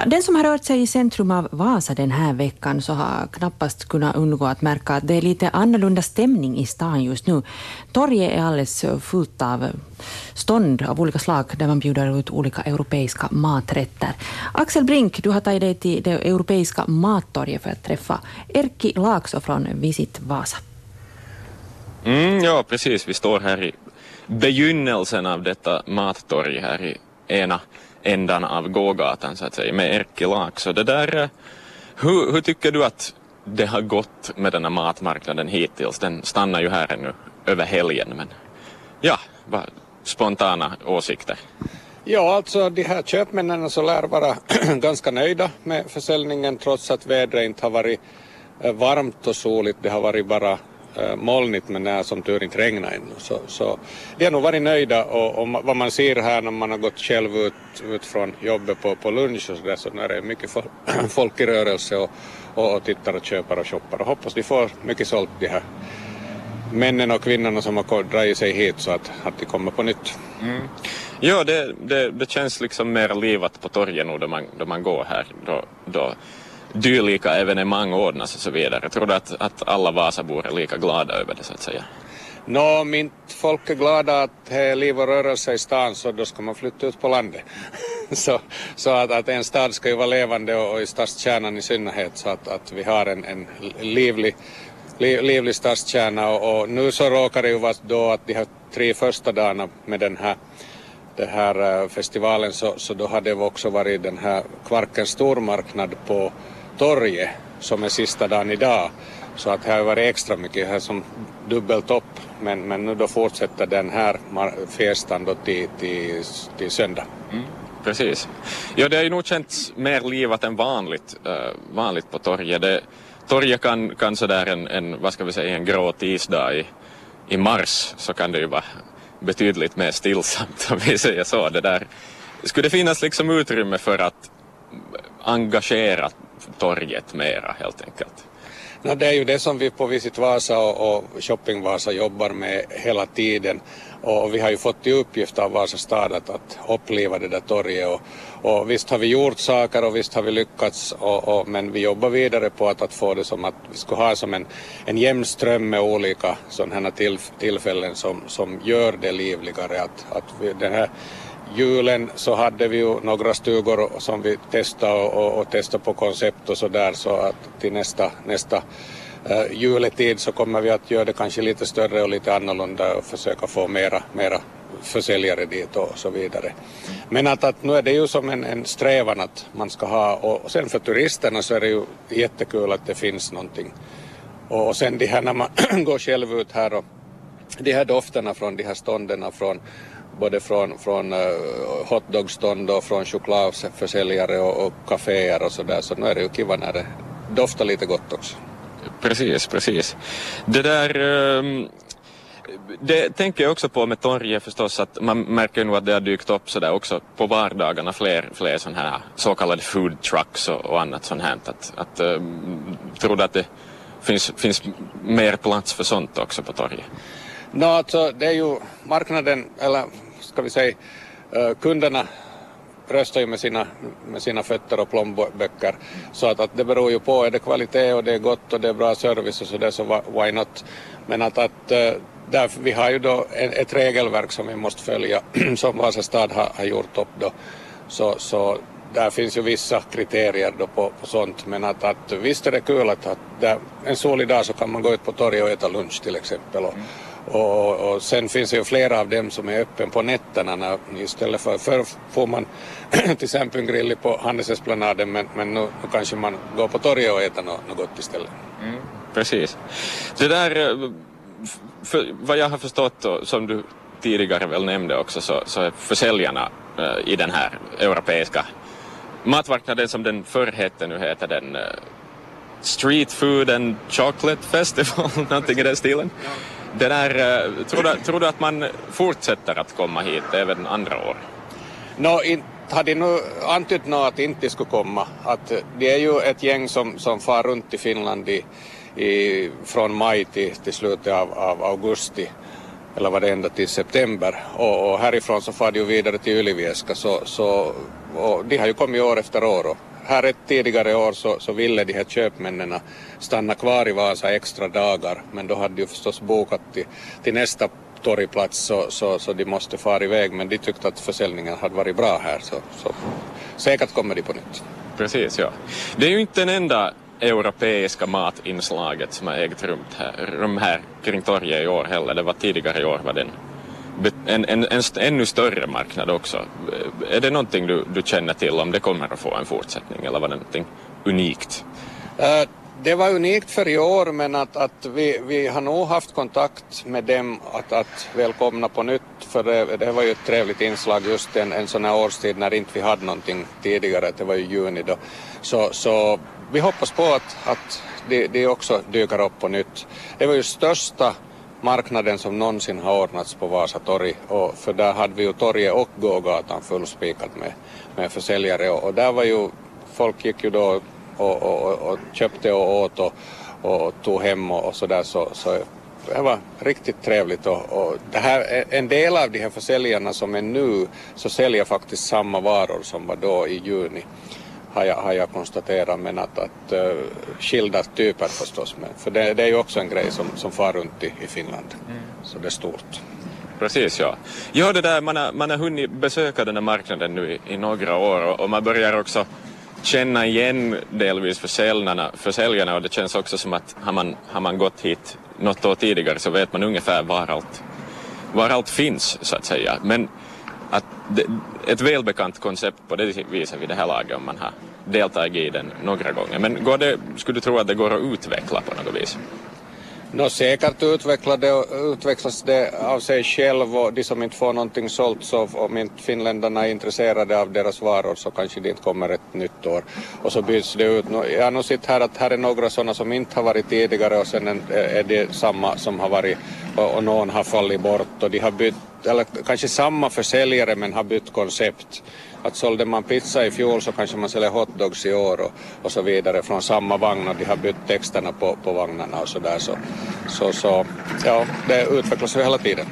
Ja, den som har rört sig i centrum av Vasa den här veckan så har knappast kunnat undgå att märka att det är lite annorlunda stämning i stan just nu. Torget är alldeles fullt av stånd av olika slag där man bjuder ut olika europeiska maträtter. Axel Brink, du har tagit dig till det europeiska mattorget för att träffa Erkki Laakso från Visit Vasa. Mm, ja, precis. Vi står här i begynnelsen av detta mattorg här i ena ändan av gågatan så att säga med Erkki Laakso. Det där, eh, hur, hur tycker du att det har gått med den här matmarknaden hittills? Den stannar ju här ännu över helgen men ja, spontana åsikter? Ja, alltså de här köpmännen så lär vara ganska nöjda med försäljningen trots att vädret inte har varit eh, varmt och soligt. Det har varit bara Äh, molnigt men det har som tur inte regnat ännu. Så, så de har nog varit nöjda och, och, vad man ser här när man har gått själv ut, ut från jobbet på, på lunch och så där så är det mycket folk i rörelse och, och, och tittar och köper och shoppar och hoppas de får mycket sålt de här männen och kvinnorna som har dragit sig hit så att, att de kommer på nytt. Mm. Ja, det, det, det, känns liksom mer livat på torget nu då man, då man går här. Då, då dylika evenemang ordnas och så vidare. Jag tror att, att alla Vasabor är lika glada över det så att säga. Nå, om inte folk är glada att det är liv och rörelse i stan så då ska man flytta ut på landet. så så att, att en stad ska ju vara levande och, och i stadskärnan i synnerhet så att, att vi har en, en livlig, liv, livlig stadskärna och, och nu så råkar det ju vara då att de här tre första dagarna med den här den här eh, festivalen så, så då hade det också varit den här Kvarkens stormarknad på torget som är sista dagen idag. Så att här har varit extra mycket här som dubbelt upp men, men nu då fortsätter den här festan då till, till, till söndag. Mm, precis. Ja det har ju nog känts mer livat än vanligt, äh, vanligt på torget. Det, torget kan, kan sådär en, en, vad ska vi säga, en grå tisdag i, i mars så kan det ju vara betydligt mer stillsamt om vi säger så. Det där. Skulle det finnas liksom utrymme för att engagera torget mera helt enkelt? No, det är ju det som vi på Visit Vasa och, och Shopping Vasa jobbar med hela tiden. Och vi har ju fått i uppgift av Vasa stad att, att uppliva det där torget. Och, och visst har vi gjort saker och visst har vi lyckats. Och, och, men vi jobbar vidare på att, att få det som att vi ska ha som en, en jämn ström med olika sådana till, tillfällen som, som gör det livligare att, att vi, den här julen så hade vi ju några stugor som vi testade och, och, och testade på koncept och så där så att till nästa, nästa uh, juletid så kommer vi att göra det kanske lite större och lite annorlunda och försöka få mera, mera försäljare dit och så vidare. Men att, att nu är det ju som en, en strävan att man ska ha och sen för turisterna så är det ju jättekul att det finns någonting. Och, och sen det här när man går själv ut här och de här dofterna från de här stånden från både från, från uh, hotdogstånd och från chokladförsäljare och, och kaféer och sådär så nu är det ju kiva när det doftar lite gott också. Precis, precis. Det där um, det tänker jag också på med torget förstås att man märker nu att det har dykt upp sådär också på vardagarna fler, fler sådana här så kallade food trucks och, och annat sånt här. Att, att, um, tror du att det finns, finns mer plats för sånt också på torget? No, alltså, det är ju marknaden, eller ska vi säga eh, kunderna röstar ju med sina, med sina fötter och plånböcker. Så att, att det beror ju på, är det kvalitet och det är gott och det är bra service och så där så why not. Men att, att eh, där, vi har ju då ett, ett regelverk som vi måste följa som Vasa stad har, har gjort upp då. Så, så där finns ju vissa kriterier då på, på sånt men att, att visst är det kul att, att där, en solig dag så kan man gå ut på torget och äta lunch till exempel. Och, mm. Och, och, sen finns det ju flera av dem som är öppen på nätterna när, istället för förr får man till exempel grill på Handelsesplanaden men, men nu, nu, kanske man går på torget och äter något, något gott istället. Mm, precis. Det där, eh, för, vad jag har förstått och som du tidigare väl nämnde också så, så är försäljarna uh, i den här europeiska matmarknaden som den förr hette, nu heter den uh, Street Food and Chocolate Festival, någonting i den stilen. Ja. Det där, eh, tror, du, tror du att man fortsätter att komma hit även andra år? No, in, hade nu antytt något att inte skulle komma. Att eh, det är ju ett gäng som, som far runt i Finland i, i, från maj till, till slutet av, av augusti eller var det ända till september och, och härifrån så far de ju vidare till Ylivieska så, så och de har ju kommit år efter år och här ett tidigare år så, så ville de här köpmännen stanna kvar i Vasa extra dagar men då hade de ju förstås bokat till, till nästa torgplats så, så, så de måste fara iväg men de tyckte att försäljningen hade varit bra här så, så säkert kommer de på nytt. Precis, ja. Det är ju inte den enda europeiska matinslaget som har ägt rum här, rum här kring torget i år heller. Det var tidigare i år var den en, en, en, ännu större marknad också. Är det någonting du, du känner till om det kommer att få en fortsättning eller var det någonting unikt? Uh, det var unikt för i år men att, att vi, vi har nog haft kontakt med dem att, att välkomna på nytt för det, det var ju ett trevligt inslag just en, en sån här årstid när inte vi hade någonting tidigare, det var ju juni då. Så, så vi hoppas på att, att det, det också dyker upp på nytt. Det var ju största marknaden som någonsin har ordnats på Vasa torg och för där hade vi ju torget och gågatan fullspikat med, med försäljare. Och, och där var ju folk gick ju då och, och, och köpte och åt och, och tog hem och, och så där så, så det var riktigt trevligt. Och, och det här, en del av de här försäljarna som är nu så säljer faktiskt samma varor som var då i juni har jag, har jag konstaterat men att, att uh, skilda typer förstås men för det, det, är ju också en grej som, som far runt i, i Finland mm. så det är stort. Precis ja. Ja det där man har, man har hunnit besöka den här marknaden nu i, i några år och, och man börjar också känna igen delvis försäljarna, försäljarna och det känns också som att har man, har man gått hit något år tidigare så vet man ungefär var allt, var allt finns så att säga. Men ett välbekant koncept på det viset vid det här laget om man har deltagit i den några gånger. Men går det, skulle du tro att det går att utveckla på något vis? No, säkert utvecklade, utvecklas det av sig själv och de som inte får någonting sålt så om inte finländarna är intresserade av deras varor så kanske det inte kommer ett nytt år och så byts det ut. Jag har nog sett här att här är några sådana som inte har varit tidigare och sen är det samma som har varit och, och någon har fallit bort och de har bytt eller kanske samma försäljare men har bytt koncept. Att sålde man pizza i fjol så kanske man säljer hotdogs i år och, och så vidare från samma vagn och de har bytt texterna på, på vagnarna och så där så, så, så ja, det utvecklas hela tiden.